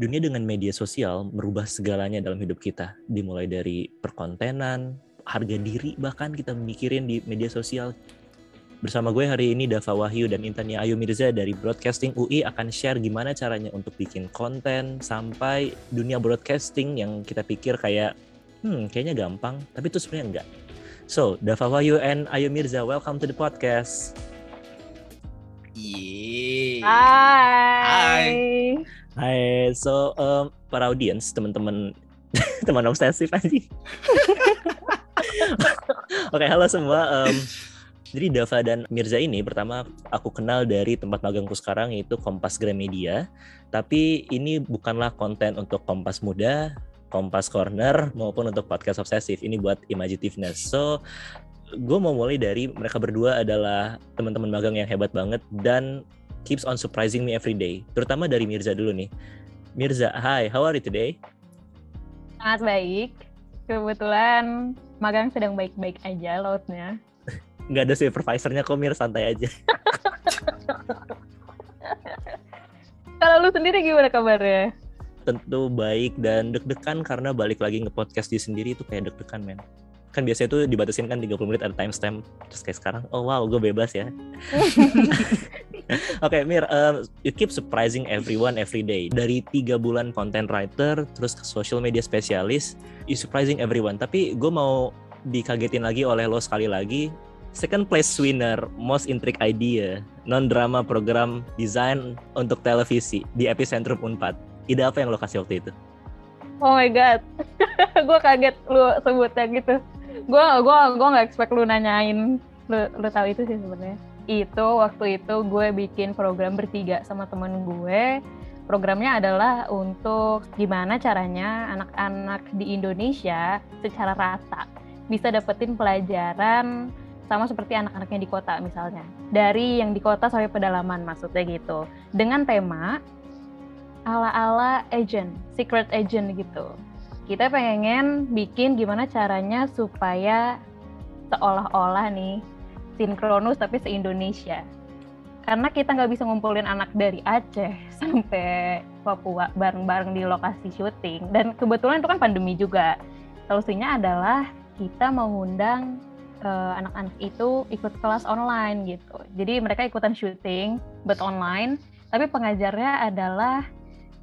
dunia dengan media sosial merubah segalanya dalam hidup kita. Dimulai dari perkontenan, harga diri bahkan kita mikirin di media sosial. Bersama gue hari ini Dava Wahyu dan Intania Ayu Mirza dari Broadcasting UI akan share gimana caranya untuk bikin konten sampai dunia broadcasting yang kita pikir kayak hmm kayaknya gampang, tapi itu sebenarnya enggak. So, Dava Wahyu and Ayu Mirza, welcome to the podcast. Yeay. Hai. Hai, so um, para audiens, teman-teman teman obsesif. Oke, halo semua. Um, jadi Dava dan Mirza ini pertama aku kenal dari tempat magangku sekarang yaitu Kompas Gramedia. Tapi ini bukanlah konten untuk Kompas Muda, Kompas Corner maupun untuk podcast obsesif. Ini buat imagitiveness. So gue mau mulai dari mereka berdua adalah teman-teman magang yang hebat banget dan keeps on surprising me every day. Terutama dari Mirza dulu nih. Mirza, hi, how are you today? Sangat baik. Kebetulan magang sedang baik-baik aja lautnya. Nggak ada supervisornya kok, Mir, santai aja. Kalau lu sendiri gimana kabarnya? Tentu baik dan deg-degan karena balik lagi nge-podcast di sendiri itu kayak deg-degan, men. Kan biasanya tuh dibatasin kan 30 menit ada timestamp. Terus kayak sekarang, oh wow, gue bebas ya. Oke, okay, Mir, um, you keep surprising everyone every day. Dari tiga bulan content writer, terus ke social media spesialis, you surprising everyone. Tapi gue mau dikagetin lagi oleh lo sekali lagi. Second place winner, most intrigue idea, non-drama program design untuk televisi di Epicentrum Unpad. Ide apa yang lo kasih waktu itu? Oh my god, gue kaget lu sebutnya gitu. Gue gua gua nggak expect lu nanyain lu lu tahu itu sih sebenarnya itu waktu itu gue bikin program bertiga sama temen gue. Programnya adalah untuk gimana caranya anak-anak di Indonesia secara rata bisa dapetin pelajaran sama seperti anak-anaknya di kota misalnya. Dari yang di kota sampai pedalaman maksudnya gitu. Dengan tema ala-ala agent, secret agent gitu. Kita pengen bikin gimana caranya supaya seolah-olah nih sinkronus tapi se-Indonesia. Karena kita nggak bisa ngumpulin anak dari Aceh sampai Papua bareng-bareng di lokasi syuting. Dan kebetulan itu kan pandemi juga. Solusinya adalah kita mengundang uh, anak-anak itu ikut kelas online gitu. Jadi mereka ikutan syuting, but online. Tapi pengajarnya adalah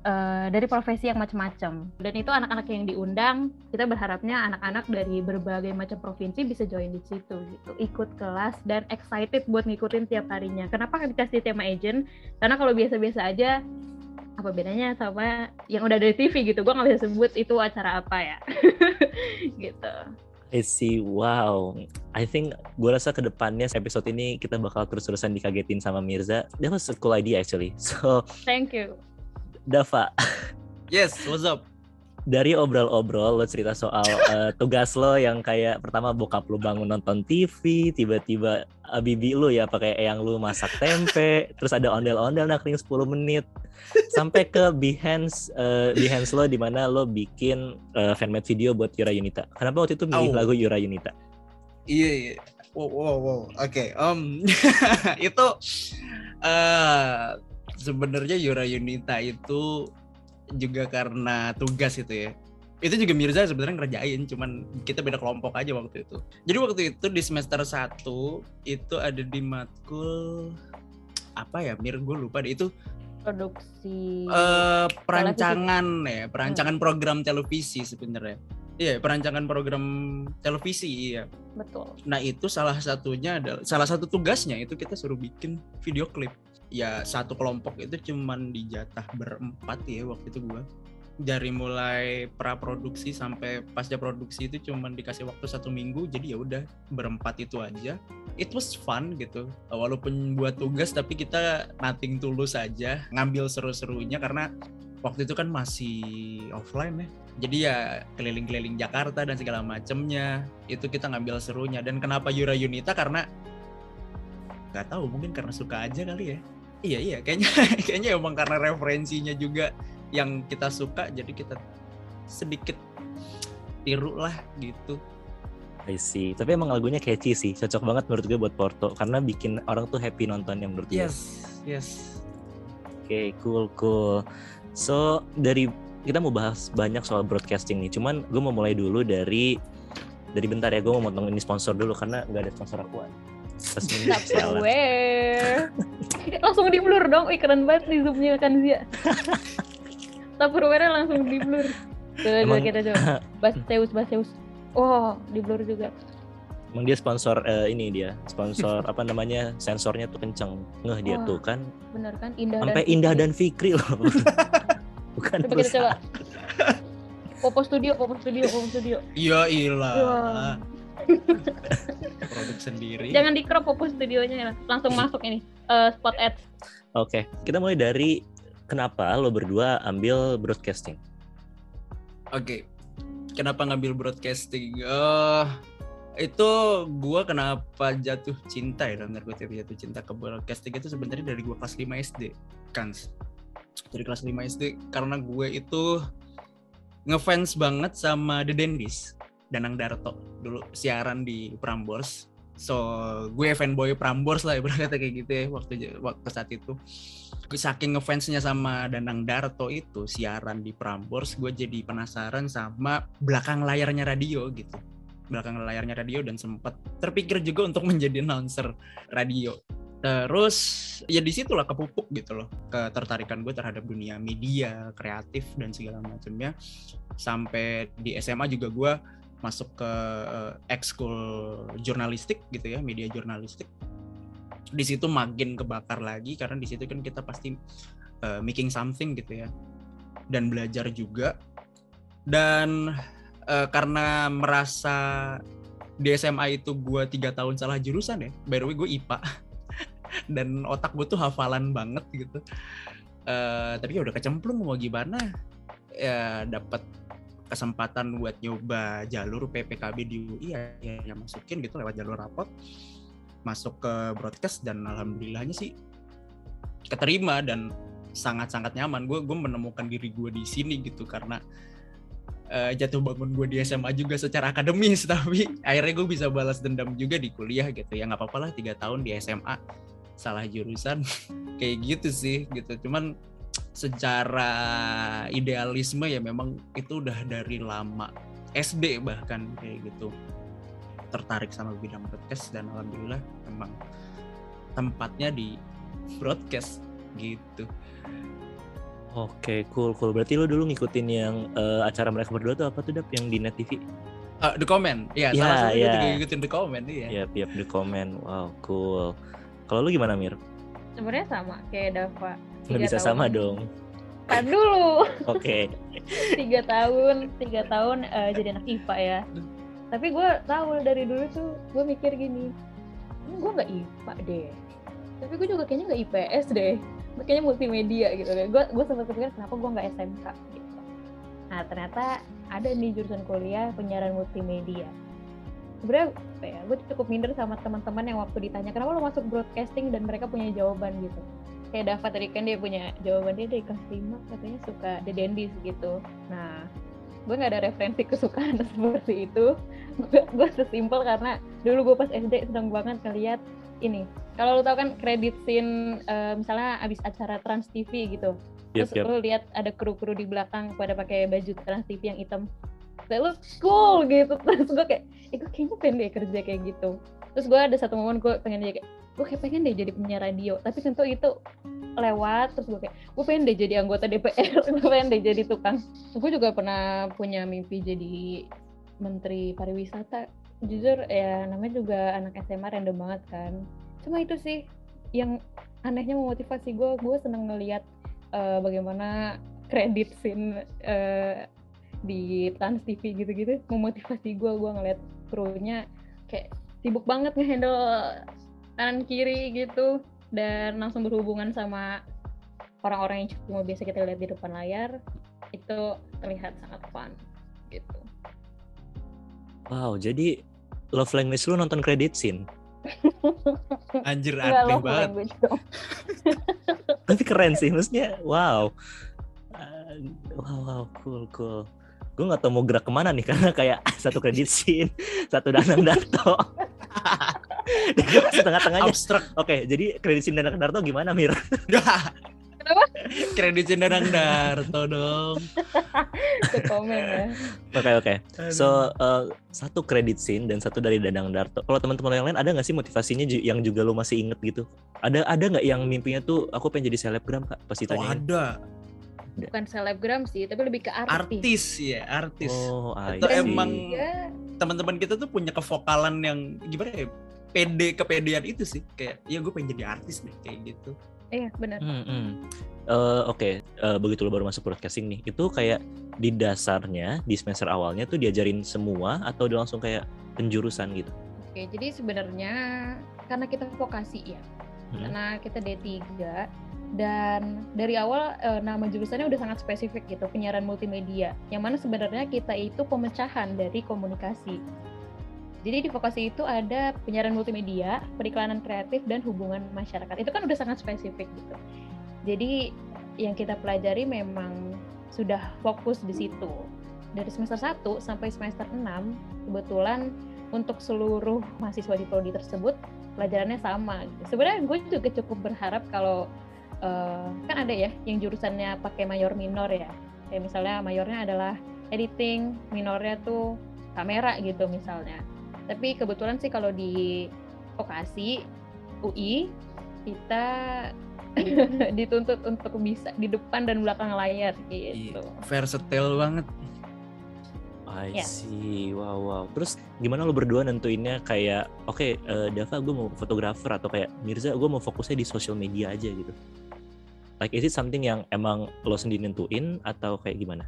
uh, dari profesi yang macam-macam. Dan itu anak-anak yang diundang, kita berharapnya anak-anak dari berbagai macam provinsi bisa join di situ gitu. Ikut kelas dan excited buat ngikutin tiap harinya. Kenapa dikasih tema agent? Karena kalau biasa-biasa aja apa bedanya sama yang udah dari TV gitu gue nggak bisa sebut itu acara apa ya gitu I see, wow. I think gue rasa ke depannya episode ini kita bakal terus-terusan dikagetin sama Mirza. That was a cool idea actually. So, thank you. Dava. Yes, what's up? Dari obrol-obrol lo cerita soal uh, tugas lo yang kayak pertama bokap lo bangun nonton TV, tiba-tiba uh, bibi lo ya pakai yang lu masak tempe, terus ada ondel-ondel nakring 10 menit. Sampai ke Behance uh, Behance lo di mana lo bikin uh, fanmade video buat Yura Yunita. Kenapa waktu itu milih oh. lagu Yura Yunita? Iya, iya. Wow, wow, wow. Oke, okay. um, itu uh, sebenarnya Yura Yunita itu juga karena tugas itu ya itu juga Mirza sebenarnya ngerjain cuman kita beda kelompok aja waktu itu jadi waktu itu di semester 1 itu ada di matkul apa ya Mir gue lupa deh itu produksi uh, perancangan televisi. ya perancangan hmm. program televisi sebenarnya Iya, perancangan program televisi, iya. Betul. Nah, itu salah satunya adalah salah satu tugasnya itu kita suruh bikin video klip ya satu kelompok itu cuman dijatah berempat ya waktu itu gua. Dari mulai pra produksi sampai pasca produksi itu cuman dikasih waktu satu minggu jadi ya udah berempat itu aja. It was fun gitu. Walaupun buat tugas tapi kita nating tulus aja ngambil seru-serunya karena waktu itu kan masih offline ya. Jadi ya keliling-keliling Jakarta dan segala macemnya itu kita ngambil serunya. Dan kenapa Yura Yunita? Karena nggak tahu mungkin karena suka aja kali ya Iya iya kayaknya kayaknya emang karena referensinya juga yang kita suka jadi kita sedikit tiru lah gitu. I see. Tapi emang lagunya catchy sih, cocok banget menurut gue buat Porto karena bikin orang tuh happy nontonnya menurut gue. Yes, yes. Oke, okay, cool, cool. So dari kita mau bahas banyak soal broadcasting nih. Cuman gue mau mulai dulu dari dari bentar ya gue mau motong ini sponsor dulu karena nggak ada sponsor aku. Resmi sialan. Tupperware. langsung di blur dong. Ih keren banget nih zoomnya kan Zia. Tupperware langsung di blur. Coba, Emang- coba kita coba. Baseus, Baseus. Oh, di blur juga. Emang dia sponsor eh, ini dia sponsor apa namanya sensornya tuh kenceng ngeh dia Wah. tuh kan Bener kan? Indah sampai dan Indah dan Fikri loh. Bukan Coba kita coba. Popo Studio, Popo Studio, Popo Studio. Iya ilah. Produk sendiri. Jangan di crop Popo Studionya ya. Langsung masuk ini. Eh, spot ads. Oke, kita mulai dari kenapa lo berdua ambil broadcasting? Oke. Kenapa ngambil broadcasting? Eh itu gua kenapa jatuh cinta ya dalam kutip jatuh cinta ke broadcasting itu sebenarnya dari gua kelas 5 SD kan dari kelas 5 SD karena gue itu ngefans banget sama The Dendis Danang Darto dulu siaran di Prambors. So gue fanboy Prambors lah ibaratnya kayak gitu ya waktu waktu saat itu. Saking ngefansnya sama Danang Darto itu siaran di Prambors gue jadi penasaran sama belakang layarnya radio gitu. Belakang layarnya radio dan sempat terpikir juga untuk menjadi announcer radio. Terus ya di situlah kepupuk gitu loh ketertarikan gue terhadap dunia media kreatif dan segala macamnya. Sampai di SMA juga gue masuk ke eh, ekskul jurnalistik gitu ya media jurnalistik. Di situ makin kebakar lagi karena di situ kan kita pasti eh, making something gitu ya. Dan belajar juga. Dan eh, karena merasa di SMA itu gue tiga tahun salah jurusan ya by the way gue IPA dan otak gue tuh hafalan banget gitu. Eh, tapi ya udah kecemplung mau gimana ya dapat kesempatan buat nyoba jalur PPKB di UI ya, ya, ya masukin gitu lewat jalur rapot masuk ke broadcast dan alhamdulillahnya sih keterima dan sangat-sangat nyaman. Gue gue menemukan diri gue di sini gitu karena eh, jatuh bangun gue di SMA juga secara akademis tapi akhirnya gue bisa balas dendam juga di kuliah gitu ya. Nggak apa-apa lah tiga tahun di SMA salah jurusan kayak gitu sih gitu. Cuman secara idealisme ya memang itu udah dari lama SD bahkan kayak gitu tertarik sama bidang broadcast dan alhamdulillah memang tempatnya di broadcast gitu Oke, cool, cool. Berarti lo dulu ngikutin yang eh, acara mereka berdua tuh apa tuh Dap yang di Net TV? Ah, the comment ya Ya, salah satunya ya. juga ngikutin the comment iya Ya, tiap di komen. Wow, cool. Kalau lu gimana Mir? Sebenarnya sama kayak Dava. Nggak Tiga bisa tahun. sama dong. Kan dulu. Oke. tiga tahun tiga tahun eh, jadi anak IPA ya tapi gue tahu dari dulu tuh gue mikir gini gue nggak IPA deh tapi gue juga kayaknya nggak IPS deh kayaknya multimedia gitu deh gue gue sempat kepikir kenapa gue nggak SMK gitu nah ternyata ada nih jurusan kuliah penyiaran multimedia sebenarnya ya gue cukup minder sama teman-teman yang waktu ditanya kenapa lo masuk broadcasting? Dan mereka punya jawaban gitu. Kayak Dava tadi kan dia punya jawaban dia dari kelas 5 katanya suka The Dendis gitu. Nah gue nggak ada referensi kesukaan seperti itu. Gue gue sesimpel karena dulu gue pas SD seneng banget ngeliat ini. Kalau lo tau kan kredit scene eh, misalnya abis acara Trans TV gitu. Yap, terus yap. lo lihat ada kru-kru di belakang pada pakai baju Trans TV yang hitam Kayak lo cool gitu. Terus gue kayak eh, gue kayaknya pengen deh kerja kayak gitu. Terus gue ada satu momen gue pengen jadi kayak gue kayak pengen deh jadi penyiar radio. Tapi tentu itu lewat terus gue kayak gue pengen deh jadi anggota DPR gue pengen deh jadi tukang. Gue juga pernah punya mimpi jadi menteri pariwisata. Jujur ya namanya juga anak SMA random banget kan. Cuma itu sih yang anehnya memotivasi gue gue seneng ngeliat eh, bagaimana kredit scene eh, di Trans TV gitu-gitu memotivasi gue gue ngeliat krunya kayak sibuk banget ngehandle kanan kiri gitu dan langsung berhubungan sama orang-orang yang cuma biasa kita lihat di depan layar itu terlihat sangat fun gitu Wow, jadi love language lu nonton credit scene. anjir aneh banget Tapi keren sih, maksudnya wow. Uh, wow, wow, cool, cool. Gue gak tau mau gerak ke mana nih, karena kayak satu credit scene, satu Danang Darto. Masih tengah-tengahnya. abstrak Oke, jadi credit scene Danang Darto gimana, Mir? Kreditnya Danang Darto dong. Komen ya. Oke oke. So uh, satu kredit scene dan satu dari Danang Darto. Kalau teman-teman yang lain ada nggak sih motivasinya yang juga lu masih inget gitu? Ada ada nggak yang mimpinya tuh aku pengen jadi selebgram kak? Pas Oh, ditanyain. ada Bukan selebgram sih, tapi lebih ke artis. artis ya, artis. Oh, see. emang- Ya, Teman-teman kita tuh punya kevokalan yang gimana ya? Pede kepedean itu sih. Kayak ya gue pengen jadi artis deh kayak gitu. iya benar. Hmm, hmm. Eh, Oke, Eh, begitu lo baru masuk broadcasting nih, itu kayak di dasarnya di semester awalnya tuh diajarin semua atau dia langsung kayak penjurusan gitu? Oke, jadi sebenarnya karena kita vokasi ya, Hmm. karena kita D3 dan dari awal eh, nama jurusannya udah sangat spesifik gitu, penyiaran multimedia. Yang mana sebenarnya kita itu pemecahan dari komunikasi. Jadi di vokasi itu ada penyiaran multimedia, periklanan kreatif dan hubungan masyarakat. Itu kan udah sangat spesifik gitu. Jadi yang kita pelajari memang sudah fokus di situ. Dari semester 1 sampai semester 6 kebetulan untuk seluruh mahasiswa di prodi tersebut pelajarannya sama. Sebenarnya gue juga cukup berharap kalau eh, kan ada ya yang jurusannya pakai mayor minor ya. Kayak misalnya mayornya adalah editing, minornya tuh kamera gitu misalnya. Tapi kebetulan sih kalau di vokasi UI kita dituntut untuk bisa di depan dan belakang layar gitu. Iya, versatile banget. I Ya. see, wow wow. Terus gimana lo berdua nentuinnya kayak, oke eh, Dava gue mau fotografer atau kayak Mirza gue mau fokusnya di social media aja gitu. Like is it something yang emang lo sendiri nentuin atau kayak gimana?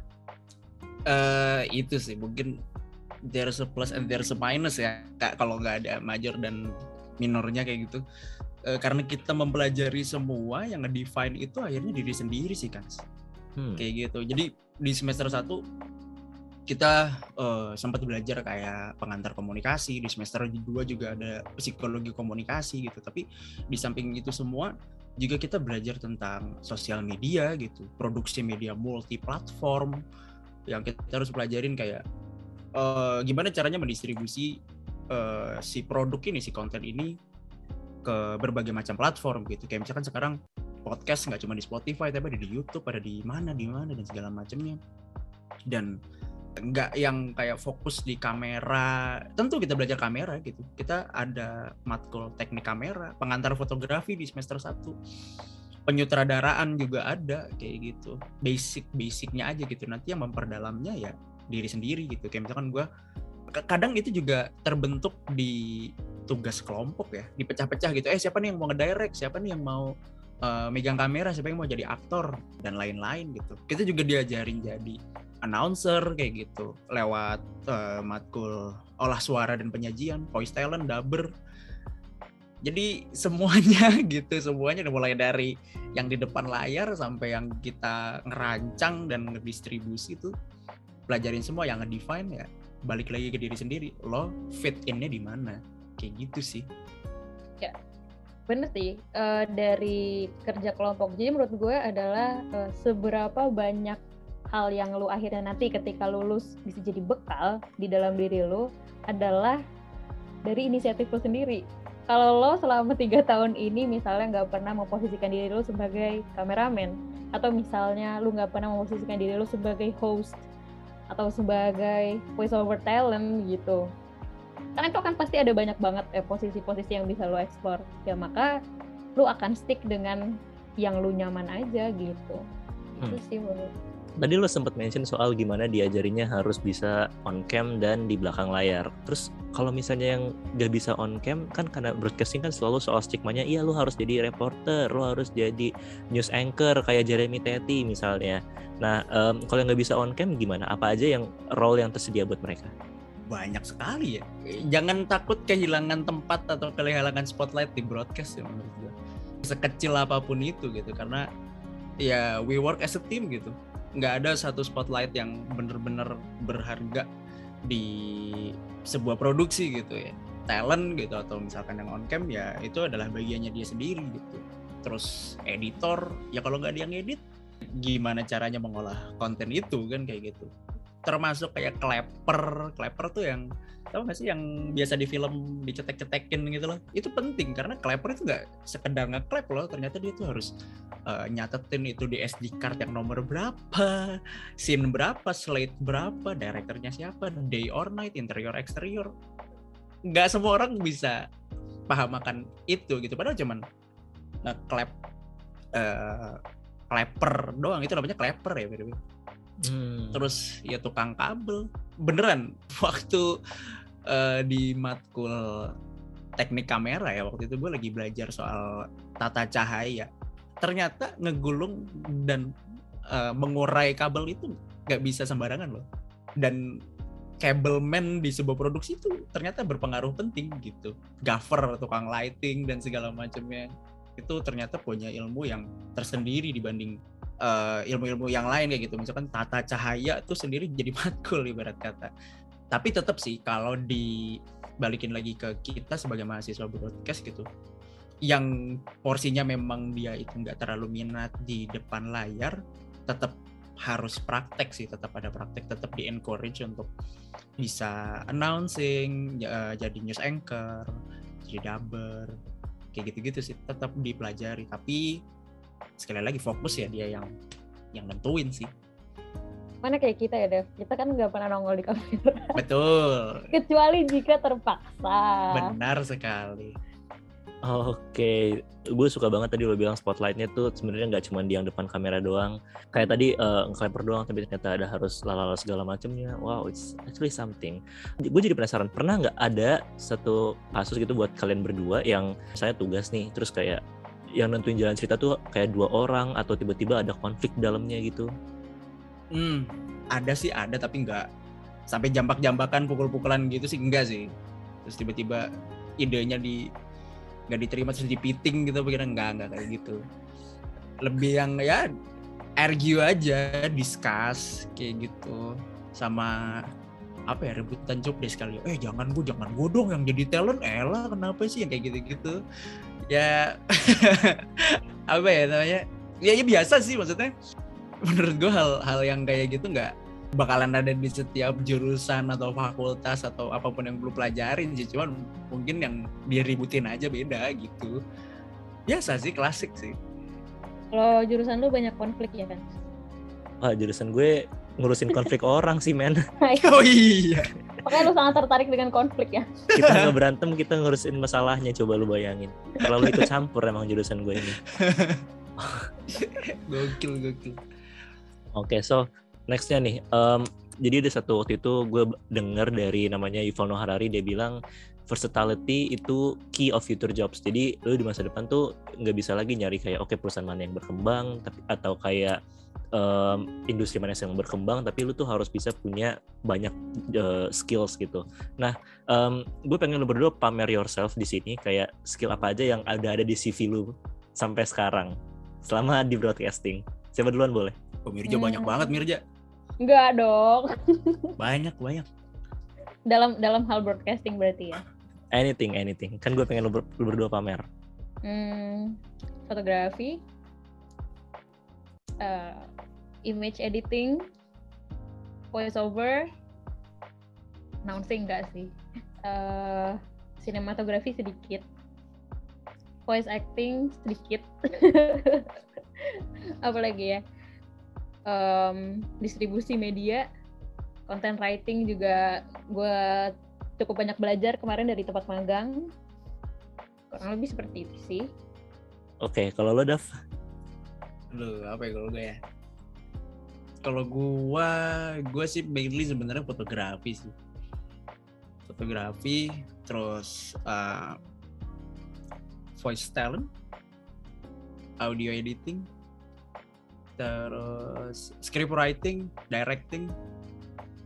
eh itu sih mungkin there's a plus and there's a minus ya kak kalau nggak ada major dan minornya kayak gitu Eh, karena kita mempelajari semua yang nge-define itu akhirnya diri sendiri sih kan Hmm. kayak gitu jadi di semester 1 kita eh, sempat belajar kayak pengantar komunikasi di semester 2 juga ada psikologi komunikasi gitu tapi di samping itu semua juga kita belajar tentang sosial media gitu produksi media multi platform yang kita harus pelajarin kayak eh, gimana caranya mendistribusi eh, si produk ini si konten ini ke berbagai macam platform gitu. Kayak misalkan sekarang podcast nggak cuma di Spotify tapi ada di YouTube ada di mana di mana dan segala macamnya. Dan nggak yang kayak fokus di kamera. Tentu kita belajar kamera gitu. Kita ada matkul teknik kamera pengantar fotografi di semester 1 penyutradaraan juga ada kayak gitu. Basic basicnya aja gitu. Nanti yang memperdalamnya ya diri sendiri gitu. Kayak misalkan gue kadang itu juga terbentuk di tugas kelompok ya. Dipecah-pecah gitu. Eh siapa nih yang mau ngedirect? Siapa nih yang mau uh, megang kamera? Siapa yang mau jadi aktor? Dan lain-lain gitu. Kita juga diajarin jadi announcer kayak gitu. Lewat uh, matkul olah suara dan penyajian voice talent dubber. Jadi semuanya gitu semuanya mulai dari yang di depan layar sampai yang kita ngerancang dan ngedistribusi itu pelajarin semua yang ngedefine ya balik lagi ke diri sendiri lo fit innya di mana? Kayak gitu sih. Bener sih. Eh, dari kerja kelompok. Jadi menurut gue adalah eh, seberapa banyak hal yang lu akhirnya nanti ketika lulus bisa jadi bekal di dalam diri lu adalah dari inisiatif lu sendiri. Kalau lo selama tiga tahun ini misalnya nggak pernah memposisikan diri lu sebagai kameramen atau misalnya lu nggak pernah memposisikan diri lu sebagai host atau sebagai voice over talent gitu kan itu kan pasti ada banyak banget eh, posisi-posisi yang bisa lo explore. Ya maka lu akan stick dengan yang lu nyaman aja gitu. Itu Hmm. sih menurut Tadi lo sempat mention soal gimana diajarinya harus bisa on cam dan di belakang layar. Terus kalau misalnya yang gak bisa on cam kan karena broadcasting kan selalu soal stigmanya iya lo harus jadi reporter, lo harus jadi news anchor kayak Jeremy Teti misalnya. Nah em, kalau yang gak bisa on cam gimana? Apa aja yang role yang tersedia buat mereka? banyak sekali ya jangan takut kehilangan tempat atau kehilangan spotlight di broadcast ya menurut gue sekecil apa pun itu gitu karena ya we work as a team gitu nggak ada satu spotlight yang bener-bener berharga di sebuah produksi gitu ya. Talent gitu atau misalkan yang on cam ya itu adalah bagiannya dia sendiri gitu. Terus editor ya kalau nggak dia ngedit gimana caranya mengolah konten itu kan kayak gitu termasuk kayak clapper. Clapper tuh yang tau gak sih yang biasa di film dicetek-cetekin gitu loh. Itu penting karena clapper itu gak sekedar nge-clap loh. Ternyata dia tuh harus uh, nyatetin itu di SD card yang nomor berapa scene berapa slate berapa direkturnya siapa day or night interior exterior. Nggak semua orang bisa paham akan itu gitu. Padahal cuman nge-clap uh, clapper doang. Itu namanya clapper ya beda hmm. terus ya tukang kabel. Beneran waktu uh, di matkul teknik kamera ya waktu itu gue lagi belajar soal tata cahaya. Ternyata ngegulung dan uh, mengurai kabel itu nggak bisa sembarangan loh. Dan cableman di sebuah produksi itu ternyata berpengaruh penting gitu. Gaffer tukang lighting dan segala macamnya. Itu ternyata punya ilmu yang tersendiri dibanding uh, ilmu-ilmu yang lain kayak gitu. Misalkan tata cahaya itu sendiri jadi matkul ibarat kata. Tapi tetap sih kalau dibalikin lagi ke kita sebagai mahasiswa broadcast gitu yang porsinya memang dia itu nggak terlalu minat di depan layar tetap harus praktek sih tetap ada praktek tetap di encourage untuk bisa announcing ya, jadi news anchor jadi dubber kayak gitu-gitu sih tetap dipelajari. Tapi sekali lagi fokus ya dia yang yang nentuin sih mana kayak kita ya Dev kita kan nggak pernah nongol di kamera betul kecuali jika terpaksa benar sekali Oke, gue suka banget tadi lo bilang spotlightnya tuh sebenarnya nggak cuma di yang depan kamera doang. Kayak tadi uh, nge doang, tapi ternyata ada harus lalala segala macamnya. Wow, it's actually something. Gue jadi penasaran, pernah nggak ada satu kasus gitu buat kalian berdua yang saya tugas nih, terus kayak yang nentuin jalan cerita tuh kayak dua orang atau tiba-tiba ada konflik dalamnya gitu? Hmm, ada sih ada tapi nggak sampai jambak-jambakan pukul-pukulan gitu sih enggak sih. Terus tiba-tiba idenya di nggak diterima terus dipiting gitu pikiran enggak enggak kayak gitu. Lebih yang ya argue aja, discuss kayak gitu sama apa ya rebutan job deh sekali eh jangan gue jangan gue dong yang jadi talent Ella kenapa sih yang kayak gitu-gitu ya. Apa ya namanya? Ya, ya biasa sih maksudnya. Menurut gue hal-hal yang kayak gitu nggak bakalan ada di setiap jurusan atau fakultas atau apa pun yang belum pelajarin sih. Cuman mungkin yang diributin aja beda gitu. Biasa sih klasik sih. Kalau jurusan lu banyak konflik ya kan? Wah jurusan gue ngurusin konflik orang sih men. Oh iya Makanya lu sangat tertarik dengan konflik ya. Kita nggak berantem kita ngurusin masalahnya. Coba lu bayangin. Kalau lu ikut campur emang jurusan gue ini. Gokil gokil. Oke, okay, so nextnya nih, um, jadi ada satu waktu itu gue dengar dari namanya Yuval Noah Harari dia bilang versatility itu key of future jobs. Jadi lu di masa depan tuh nggak bisa lagi nyari kayak oke okay, perusahaan mana yang berkembang, tapi atau kayak um, industri mana yang berkembang, tapi lu tuh harus bisa punya banyak uh, skills gitu. Nah, um, gue pengen lu berdua pamer yourself di sini, kayak skill apa aja yang ada ada di CV lu sampai sekarang selama di broadcasting. Siapa duluan boleh? Oh, Mirja hmm. banyak banget Mirja. Enggak dong. banyak banyak. Dalam dalam hal broadcasting berarti ya. Anything anything. Kan gue pengen lu, ber, lu berdua pamer. Hmm, fotografi, uh, image editing, voice over, announcing enggak sih. Uh, sinematografi sedikit, voice acting sedikit. Apalagi ya? um, distribusi media, content writing juga gue cukup banyak belajar kemarin dari tempat magang. Kurang lebih seperti itu sih. Oke, okay, kalau lo Dav? Lo apa ya kalau gue ya? Kalau gue, gue sih mainly sebenarnya fotografi sih. Fotografi, terus uh, voice talent, audio editing, terus script writing, directing,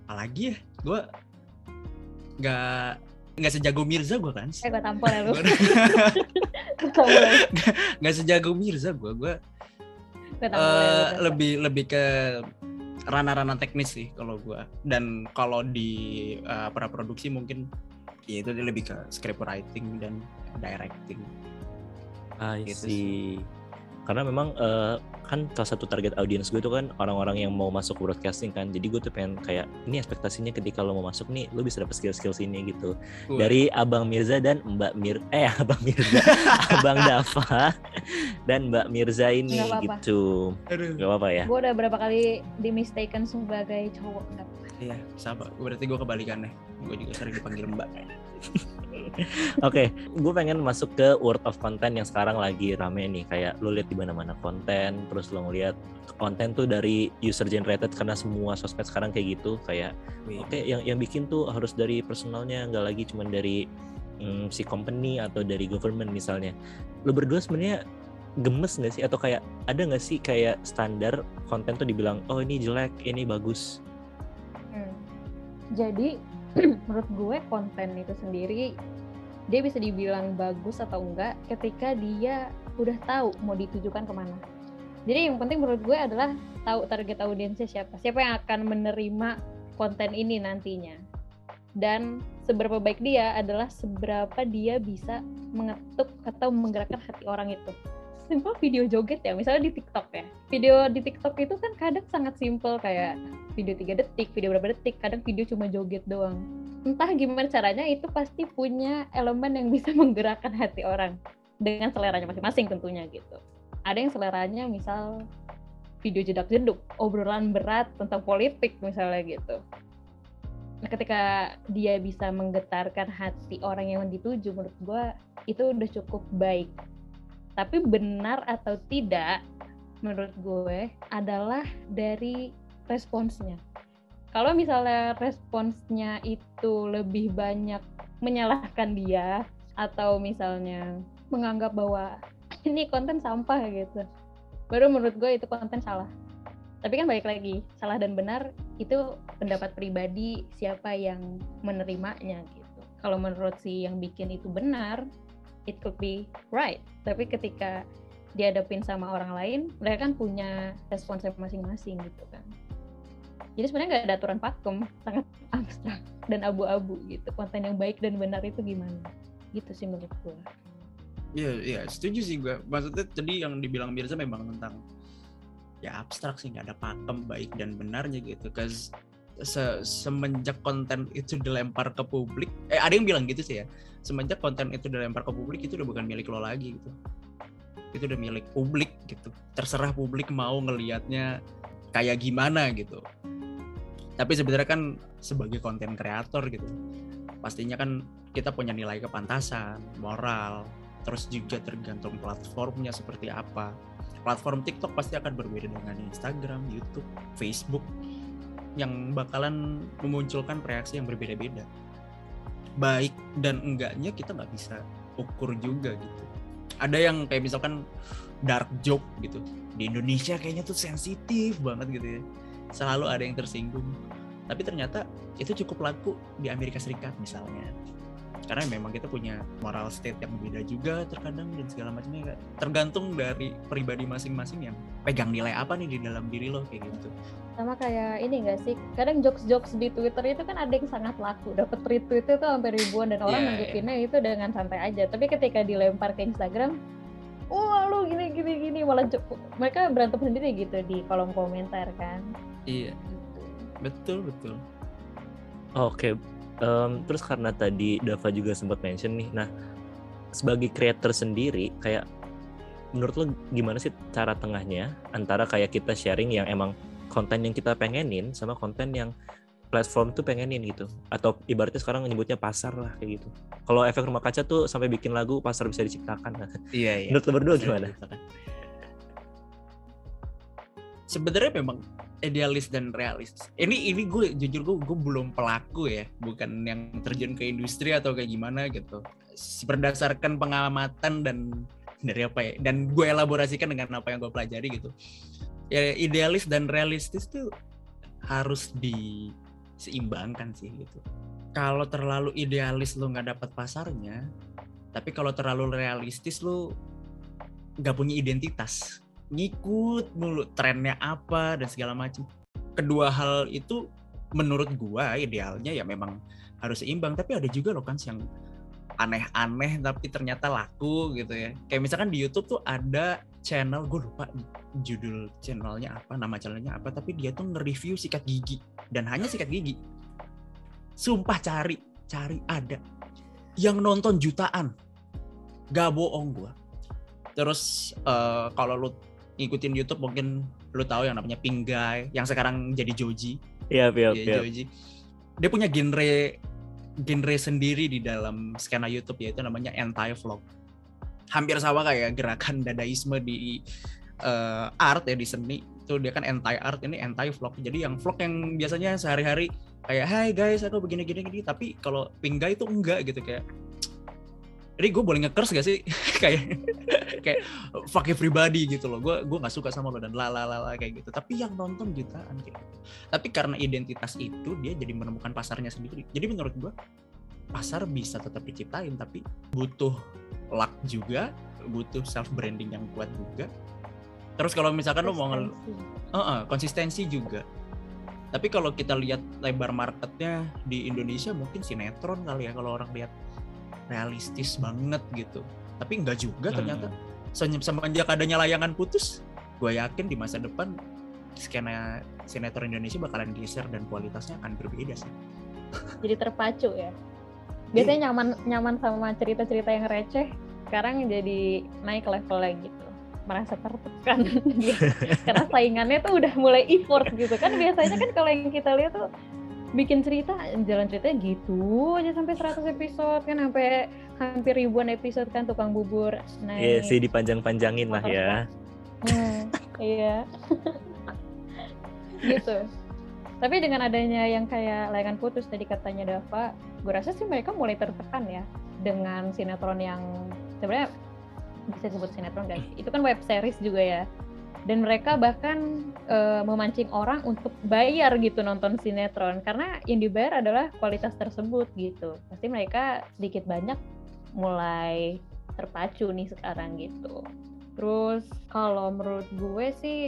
apalagi ya, gue nggak nggak sejago Mirza gue kan? Eh gue tampol ya lu. Nggak sejago Mirza gue, gue uh, lebih lebih ke ranah-ranah teknis sih kalau gue. Dan kalau di uh, para produksi mungkin ya itu lebih ke script writing dan directing. I gitu see. Karena memang uh, kan salah satu target audiens gue itu kan orang-orang yang mau masuk broadcasting kan. Jadi gue tuh pengen kayak ini ekspektasinya ketika lo mau masuk nih lo bisa dapat skill-skill sini gitu. Uh. dari abang Mirza dan Mbak Mir eh abang Mirza abang Dava dan Mbak Mirza ini gak apa -apa. gitu Gak apa-apa ya? Gue udah berapa kali di mistaken sebagai cowok iya sama. Berarti gue kebalikannya. Gue juga sering dipanggil Mbak Oke, okay, gue pengen masuk ke word of content yang sekarang lagi rame nih. Kayak lo lihat di mana-mana konten, terus lo ngeliat konten tuh dari user generated karena semua sosmed sekarang kayak gitu. Kayak oke, okay, yang yang bikin tuh harus dari personalnya, nggak lagi cuma dari mm, si company atau dari government misalnya. Lo berdua sebenarnya gemes nggak sih atau kayak ada nggak sih kayak standar konten tuh dibilang oh ini jelek, ini bagus. Hmm. Jadi menurut gue konten itu sendiri dia bisa dibilang bagus atau enggak ketika dia udah tahu mau ditujukan ke mana. Jadi yang penting menurut gue adalah tahu target audiensnya siapa, siapa yang akan menerima konten ini nantinya. Dan seberapa baik dia adalah seberapa dia bisa mengetuk atau menggerakkan hati orang itu. Simple video joget ya, misalnya di TikTok ya. Video di TikTok itu kan kadang sangat simple kayak video tiga detik, video berapa detik, kadang video cuma joget doang entah gimana caranya itu pasti punya elemen yang bisa menggerakkan hati orang dengan seleranya masing-masing tentunya gitu. Ada yang seleranya misal video jedak jeduk, obrolan berat tentang politik misalnya gitu. Nah, ketika dia bisa menggetarkan hati orang yang dituju, menurut gue itu udah cukup baik. Tapi benar atau tidak, menurut gue adalah dari responsnya. Kalau misalnya responsnya itu lebih banyak menyalahkan dia atau misalnya menganggap bahwa ini konten sampah gitu baru menurut gue itu konten salah. Tapi kan balik lagi salah dan benar itu pendapat pribadi siapa yang menerimanya gitu. Kalau menurut si yang bikin itu benar it could be right. Tapi ketika dihadapin sama orang lain mereka kan punya responsnya masing-masing gitu kan jadi sebenarnya nggak ada aturan pakem sangat abstrak dan abu-abu gitu konten yang baik dan benar itu gimana gitu sih menurut gue Iya, iya, setuju sih gue. Maksudnya tadi yang dibilang Mirza memang tentang ya abstrak sih, nggak ada pakem baik dan benarnya gitu. Cause se semenjak konten itu dilempar ke publik, eh ada yang bilang gitu sih ya. Semenjak konten itu dilempar ke publik itu udah bukan milik lo lagi gitu. Itu udah milik publik gitu. Terserah publik mau ngelihatnya kayak gimana gitu tapi sebenarnya kan sebagai konten kreator gitu pastinya kan kita punya nilai kepantasan moral terus juga tergantung platformnya seperti apa. Platform TikTok pasti akan berbeda dengan Instagram, YouTube, Facebook yang bakalan memunculkan reaksi yang berbeda-beda. Baik dan enggaknya kita nggak bisa ukur juga gitu. Ada yang kayak misalkan dark joke gitu. Di Indonesia kayaknya tuh sensitif banget gitu ya selalu ada yang tersinggung. Tapi ternyata itu cukup laku di Amerika Serikat misalnya. Karena memang kita punya moral state yang berbeda juga terkadang dan segala macamnya tergantung dari pribadi masing-masing yang pegang nilai apa nih di dalam diri lo kayak gitu. Sama kayak ini gak sih? Kadang jokes-jokes di Twitter itu kan ada yang sangat laku. Dapat retweet itu sampai ribuan dan orang yeah, nanggepinnya yeah. itu dengan santai aja. Tapi ketika dilempar ke Instagram wah lu gini gini gini. Malah mereka berantem sendiri gitu di kolom komentar kan iya. Betul betul. Oke okay. um, terus karena tadi Dava juga sempat mention nih nah sebagai creator sendiri kayak menurut lo gimana sih cara tengahnya antara kayak kita sharing yang emang konten yang kita pengenin sama konten yang platform tuh pengenin gitu? Atau ibaratnya sekarang nyebutnya pasar lah kayak gitu. Kalau efek rumah kaca tuh sampai bikin lagu pasar bisa diciptakan. Iya iya. Menurut lo berdua gimana? sebenarnya memang idealis dan realis. Ini ini gue jujur gue gue belum pelaku ya. Bukan yang terjun ke industri atau kayak gimana gitu. Berdasarkan pengamatan dan dari apa ya dan gue elaborasikan dengan apa yang gue pelajari gitu. Ya idealis dan realistis tuh harus di seimbangkan sih gitu. Kalau terlalu idealis lu nggak dapat pasarnya, tapi kalau terlalu realistis lu nggak punya identitas, ngikut mulu trennya apa dan segala macam. Kedua hal itu menurut gua idealnya ya memang harus seimbang, tapi ada juga loh kan yang aneh-aneh tapi ternyata laku gitu ya. Kayak misalkan di YouTube tuh ada channel gue lupa judul channelnya apa, nama channelnya apa, tapi dia tuh nge-review sikat gigi dan hanya sikat gigi. Sumpah cari, cari ada yang nonton jutaan. Gak bohong gue. Terus uh, kalau lu ngikutin YouTube mungkin lu tahu yang namanya Pink Guy yang sekarang jadi Joji. Iya, iya, iya. Joji. Dia punya genre genre sendiri di dalam skena YouTube yaitu namanya anti vlog. Hampir sama kayak gerakan dadaisme di uh, art ya di seni itu dia kan anti art ini anti vlog. Jadi yang vlog yang biasanya sehari-hari kayak hai guys aku begini gini gini tapi kalau Pink Guy itu enggak gitu kayak jadi gue boleh ngekers gak sih? Kayak kayak fuck everybody gitu loh. Gue gue nggak suka sama lo dan lalalala kayak gitu. Tapi yang nonton jutaan kayak gitu. Tapi karena identitas itu dia jadi menemukan pasarnya sendiri. Jadi menurut gue pasar bisa tetap diciptain tapi butuh luck juga butuh self branding yang kuat juga. Terus kalau misalkan lo mau ngel uh -uh, konsistensi juga. Tapi kalau kita lihat lebar marketnya di Indonesia mungkin sinetron kali ya kalau orang lihat realistis banget gitu. Tapi enggak juga hmm. ternyata semenjak adanya layangan putus gue yakin di masa depan skena sinetron Indonesia bakalan geser dan kualitasnya akan berbeda sih. Jadi terpacu ya. Biasanya iya. nyaman nyaman sama cerita-cerita yang receh sekarang jadi naik level lagi gitu. Merasa tertekan. Karena saingannya tuh udah mulai effort gitu kan. Biasanya kan kalau yang kita lihat tuh bikin cerita jalan ceritanya gitu aja sampai 100 episode kan sampai hampir ribuan episode kan tukang bubur. Nah iya sih dipanjang-panjangin lah ya. Hmm, iya. Gitu. Tapi dengan adanya yang kayak layangan putus tadi katanya Dava gue rasa sih mereka mulai tertekan ya dengan sinetron yang sebenarnya bisa disebut sinetron guys itu kan web series juga ya dan mereka bahkan uh, memancing orang untuk bayar gitu nonton sinetron. Karena yang dibayar adalah kualitas tersebut gitu. Pasti mereka sedikit banyak mulai terpacu nih sekarang gitu. Terus kalau menurut gue sih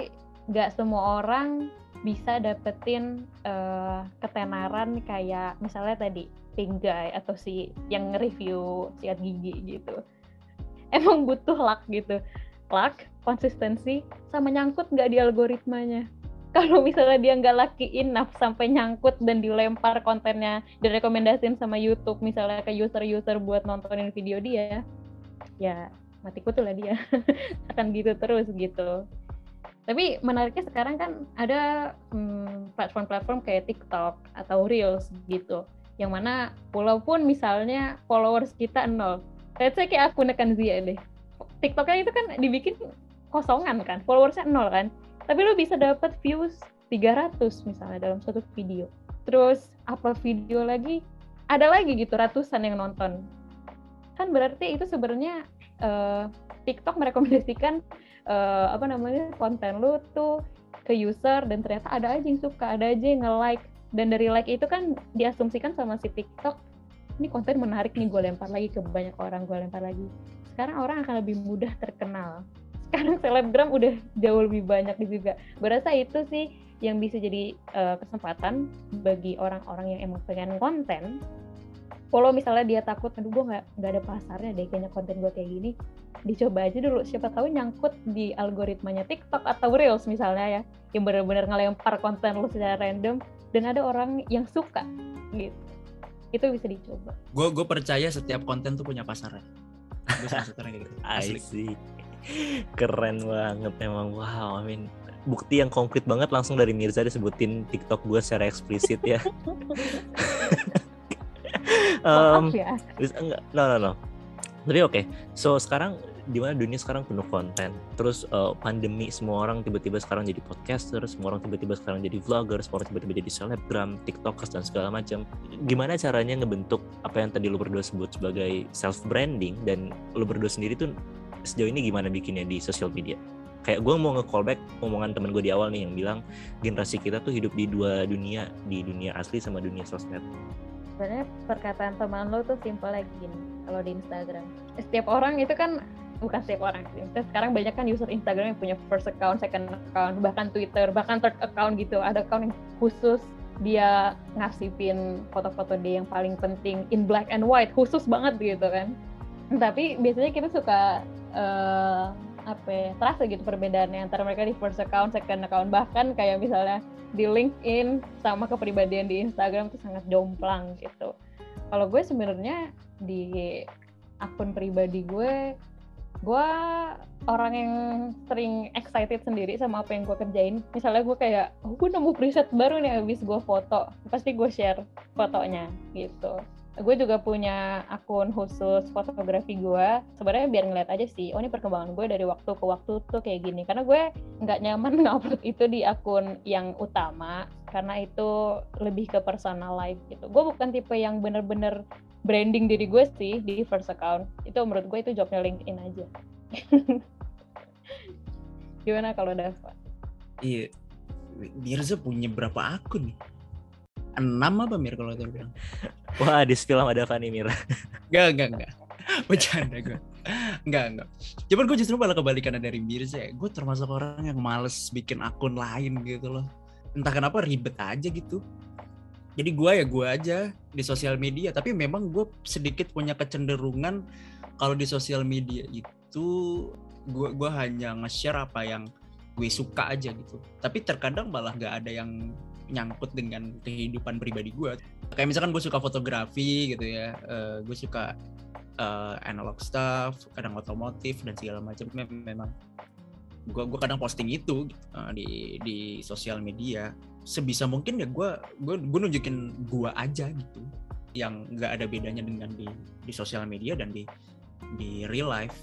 nggak semua orang bisa dapetin uh, ketenaran kayak misalnya tadi Guy atau si yang nge-review siat gigi gitu. Emang butuh luck gitu luck konsistensi sama nyangkut nggak di algoritmanya? Kalau misalnya dia nggak lucky enough sampai nyangkut dan dilempar kontennya direkomendasiin sama YouTube misalnya ke user-user buat nontonin video dia ya mati kutu lah dia. Akan gitu terus gitu. Tapi menariknya sekarang kan ada hmm, platform-platform hmm, kayak TikTok atau Reels gitu yang mana walaupun misalnya followers kita nol let's say kayak aku nekan Zia deh TikToknya itu kan dibikin kosongan kan, followersnya nol kan. Tapi lu bisa dapat views 300 misalnya dalam satu video. Terus apa video lagi, ada lagi gitu ratusan yang nonton. Kan berarti itu sebenarnya uh, TikTok merekomendasikan uh, apa namanya konten lu tuh ke user dan ternyata ada aja yang suka, ada aja yang nge-like dan dari like itu kan diasumsikan sama si TikTok ini konten menarik nih gue lempar lagi ke banyak orang gue lempar lagi sekarang orang akan lebih mudah terkenal. Sekarang selebgram udah jauh lebih banyak juga. Berasa itu sih yang bisa jadi uh, kesempatan bagi orang-orang yang emang pengen konten. Kalau misalnya dia takut aduh gue nggak nggak ada pasarnya deh kayaknya konten gue kayak gini. Dicoba aja dulu. Siapa tahu nyangkut di algoritmanya TikTok atau Reels misalnya ya yang benar-benar ngelempar konten lu secara random dan ada orang yang suka gitu. Itu bisa dicoba. Gue gue percaya setiap konten tuh punya pasarnya gue kayak gitu asli see. keren banget emang wow I mean bukti yang konkret banget langsung dari Mirza disebutin TikTok gue secara eksplisit ya. um, ya. enggak, no no no. Tapi oke, okay. so sekarang di mana dunia sekarang penuh konten. Terus uh, pandemi semua orang tiba-tiba sekarang jadi podcaster, semua orang tiba-tiba sekarang jadi vlogger, semua orang tiba-tiba jadi selebgram, tiktokers dan segala macam. Gimana caranya ngebentuk apa yang tadi lu berdua sebut sebagai self branding dan lu berdua sendiri tuh sejauh ini gimana bikinnya di sosial media? Kayak gue mau nge-callback omongan temen gue di awal nih yang bilang generasi kita tuh hidup di dua dunia, di dunia asli sama dunia sosmed. Sebenarnya perkataan teman lo tuh simpel lagi gini, kalau di Instagram. Setiap orang itu kan bukan setiap orang sih. sekarang banyak kan user Instagram yang punya first account, second account, bahkan Twitter, bahkan third account gitu. Ada account yang khusus dia ngasipin foto-foto dia yang paling penting in black and white khusus banget gitu kan tapi biasanya kita suka uh, apa ya, terasa gitu perbedaannya antara mereka di first account, second account bahkan kayak misalnya di LinkedIn sama kepribadian di Instagram itu sangat jomplang gitu. Kalau gue sebenarnya di akun pribadi gue gue orang yang sering excited sendiri sama apa yang gue kerjain. Misalnya gue kayak, oh, gue nemu preset baru nih abis gue foto, pasti gue share fotonya gitu. Gue juga punya akun khusus fotografi gue. Sebenarnya biar ngeliat aja sih, oh ini perkembangan gue dari waktu ke waktu tuh kayak gini. Karena gue nggak nyaman ngupload itu di akun yang utama, karena itu lebih ke personal life gitu. Gue bukan tipe yang bener-bener branding diri gue sih di first account itu menurut gue itu jobnya LinkedIn aja gimana kalau Dava? Iya, Mirza punya berapa akun nih? Enam apa Mir kalau dia bilang? Wah, di spill sama Dava nih Mir. Enggak, enggak, enggak. Bercanda gue. Enggak, enggak. Cuman gue justru malah kebalikannya dari Mirza. Gue termasuk orang yang males bikin akun lain gitu loh. Entah kenapa ribet aja gitu jadi gue ya gue aja di sosial media tapi memang gue sedikit punya kecenderungan kalau di sosial media itu gue gue hanya nge-share apa yang gue suka aja gitu tapi terkadang malah gak ada yang nyangkut dengan kehidupan pribadi gue kayak misalkan gue suka fotografi gitu ya uh, gue suka uh, analog stuff kadang otomotif dan segala macam. Memang gue gue kadang posting itu uh, di di sosial media. Sebisa mungkin ya gue gue gue nunjukin gue aja gitu yang nggak ada bedanya dengan di di sosial media dan di di real life.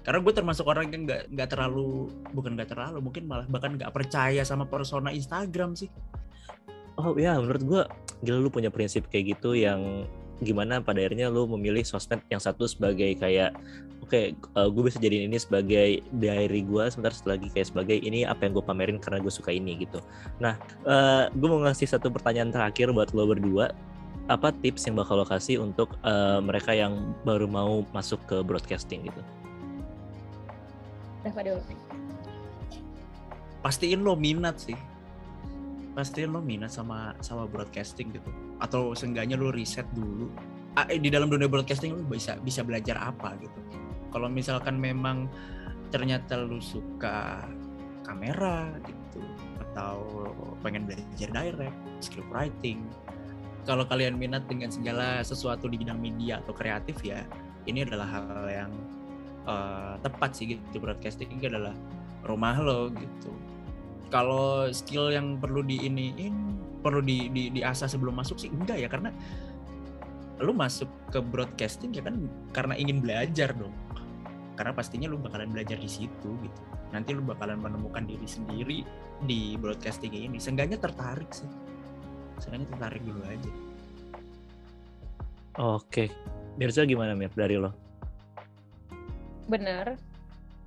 Karena gue termasuk orang yang nggak nggak terlalu bukan nggak terlalu mungkin malah bahkan nggak percaya sama persona Instagram sih oh ya menurut gue gila lu punya prinsip kayak gitu yang gimana pada akhirnya lu memilih sosmed yang satu sebagai kayak oke okay, uh, eh, gue bisa jadiin ini sebagai diary gue sebentar lagi kayak sebagai ini apa yang gue pamerin karena gue suka ini gitu. Nah uh, gue mau ngasih satu pertanyaan terakhir buat lo berdua. Apa tips yang bakal lo kasih untuk uh, mereka yang baru mau masuk ke broadcasting gitu? Pastiin lo minat sih pasti lo minat sama sama broadcasting gitu. Atau seenggaknya lo riset dulu. Ah, eh, di dalam dunia broadcasting lo bisa bisa belajar apa gitu. Kalau misalkan memang ternyata lo suka kamera gitu atau pengen belajar direct script writing kalau kalian minat dengan segala sesuatu di bidang media atau kreatif ya ini adalah hal yang uh, tepat sih gitu. Broadcasting ini adalah rumah lo gitu kalau skill yang perlu diiniin perlu di, di diasah sebelum masuk sih enggak ya karena lu masuk ke broadcasting ya kan karena ingin belajar dong. Karena pastinya lu bakalan belajar di situ gitu. Nanti lu bakalan menemukan diri sendiri di broadcasting ini. Seenggaknya tertarik sih. Seenggaknya tertarik dulu aja. Oke. Mirza gimana Mir dari lo? Benar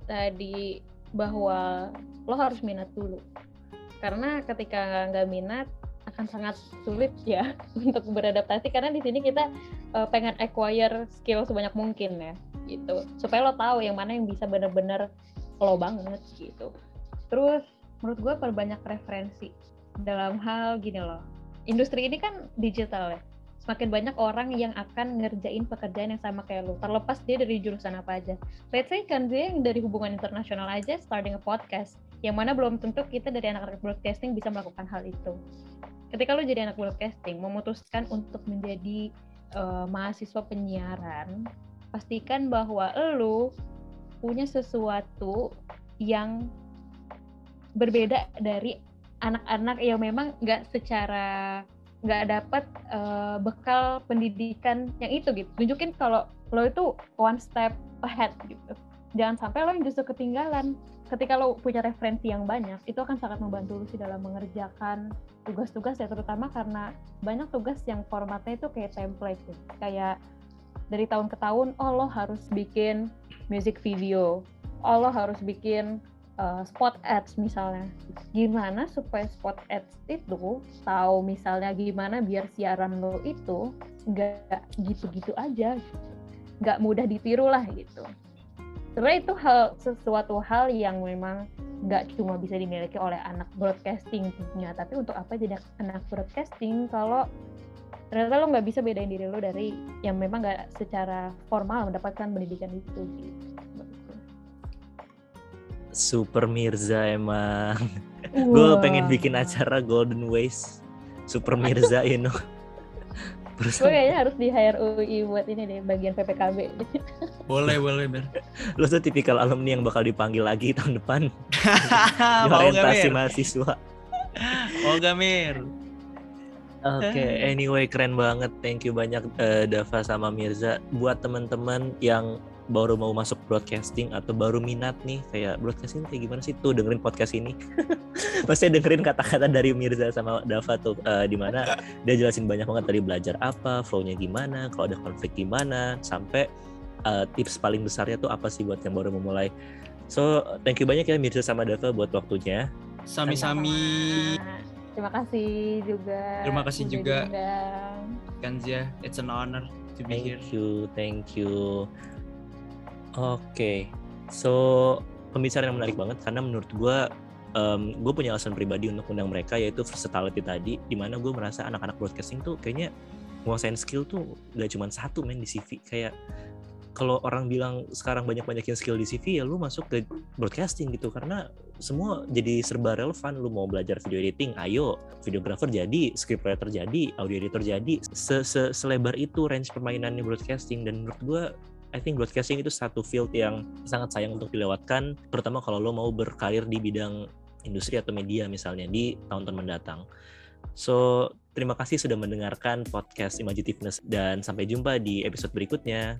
tadi bahwa lo harus minat dulu. Karena ketika nggak minat akan sangat sulit ya untuk beradaptasi. Karena di sini kita uh, pengen acquire skill sebanyak mungkin ya gitu. Supaya lo tahu yang mana yang bisa bener-bener lo banget gitu. Terus menurut gue perbanyak referensi. Dalam hal gini loh industri ini kan digital ya semakin banyak orang yang akan ngerjain pekerjaan yang sama kayak lu. Terlepas dia dari jurusan apa aja. Let's say kan dia yang dari hubungan internasional aja starting a podcast. Yang mana belum tentu kita dari anak-anak broadcasting bisa melakukan hal itu. Ketika lu jadi anak broadcasting memutuskan untuk menjadi uh, mahasiswa penyiaran pastikan bahwa lu punya sesuatu yang berbeda dari anak-anak yang memang nggak secara nggak dapat uh, bekal pendidikan yang itu gitu. Tunjukin kalau lo itu one step ahead gitu. Jangan sampai lo yang justru ketinggalan. Ketika lo punya referensi yang banyak itu akan sangat membantu lo sih dalam mengerjakan tugas-tugas ya terutama karena banyak tugas yang formatnya itu kayak template gitu. kayak dari tahun ke tahun oh lo harus bikin music video. Oh lo harus bikin uh, spot ads misalnya. Gimana supaya spot ads itu tahu misalnya gimana biar siaran lo itu nggak gitu-gitu aja, nggak mudah ditiru lah gitu. Sebenarnya itu hal sesuatu hal yang memang nggak cuma bisa dimiliki oleh anak broadcasting tentunya tapi untuk apa jadi anak broadcasting kalau ternyata lo nggak bisa bedain diri lo dari yang memang nggak secara formal mendapatkan pendidikan itu gitu. Super Mirza emang. Gue pengen bikin acara Golden Ways. Super Mirza, you know. Gue kayaknya harus di hire UI buat ini deh, bagian PPKB. boleh, boleh, Ber. Lo tuh tipikal alumni yang bakal dipanggil lagi tahun depan. di orientasi mahasiswa. Oh, Gamir. Oke, okay, anyway keren banget. Thank you banyak uh, Dava sama Mirza. Buat teman-teman yang baru mau masuk broadcasting atau baru minat nih kayak broadcasting kayak gimana sih? Tuh dengerin podcast ini. Pasti dengerin kata-kata dari Mirza sama Dava tuh uh, di mana dia jelasin banyak banget tadi belajar apa flownya gimana kalau ada konflik gimana sampai uh, tips paling besarnya tuh apa sih buat yang baru memulai. So thank you banyak ya Mirza sama Dava buat waktunya. Sami-sami. Terima kasih juga. Terima kasih juga. Kanzia it's an honor to be thank here. thank you thank you Oke, okay. so pembicaraan yang menarik banget karena menurut gue, um, gue punya alasan pribadi untuk undang mereka yaitu versatility tadi, di mana gue merasa anak-anak broadcasting tuh kayaknya nguasain skill tuh gak cuma satu main di CV kayak kalau orang bilang sekarang banyak-banyakin skill di CV ya lu masuk ke broadcasting gitu. Karena semua jadi serba relevan. Lu mau belajar video editing ayo. Videographer jadi scriptwriter jadi audio editor jadi. -se selebar itu range permainannya broadcasting. Dan menurut gue I think broadcasting itu satu field yang sangat sayang untuk dilewatkan, terutama kalau lo mau berkarir di bidang industri atau media misalnya di tahun-tahun mendatang. So, terima kasih sudah mendengarkan podcast Imagitiveness dan sampai jumpa di episode berikutnya.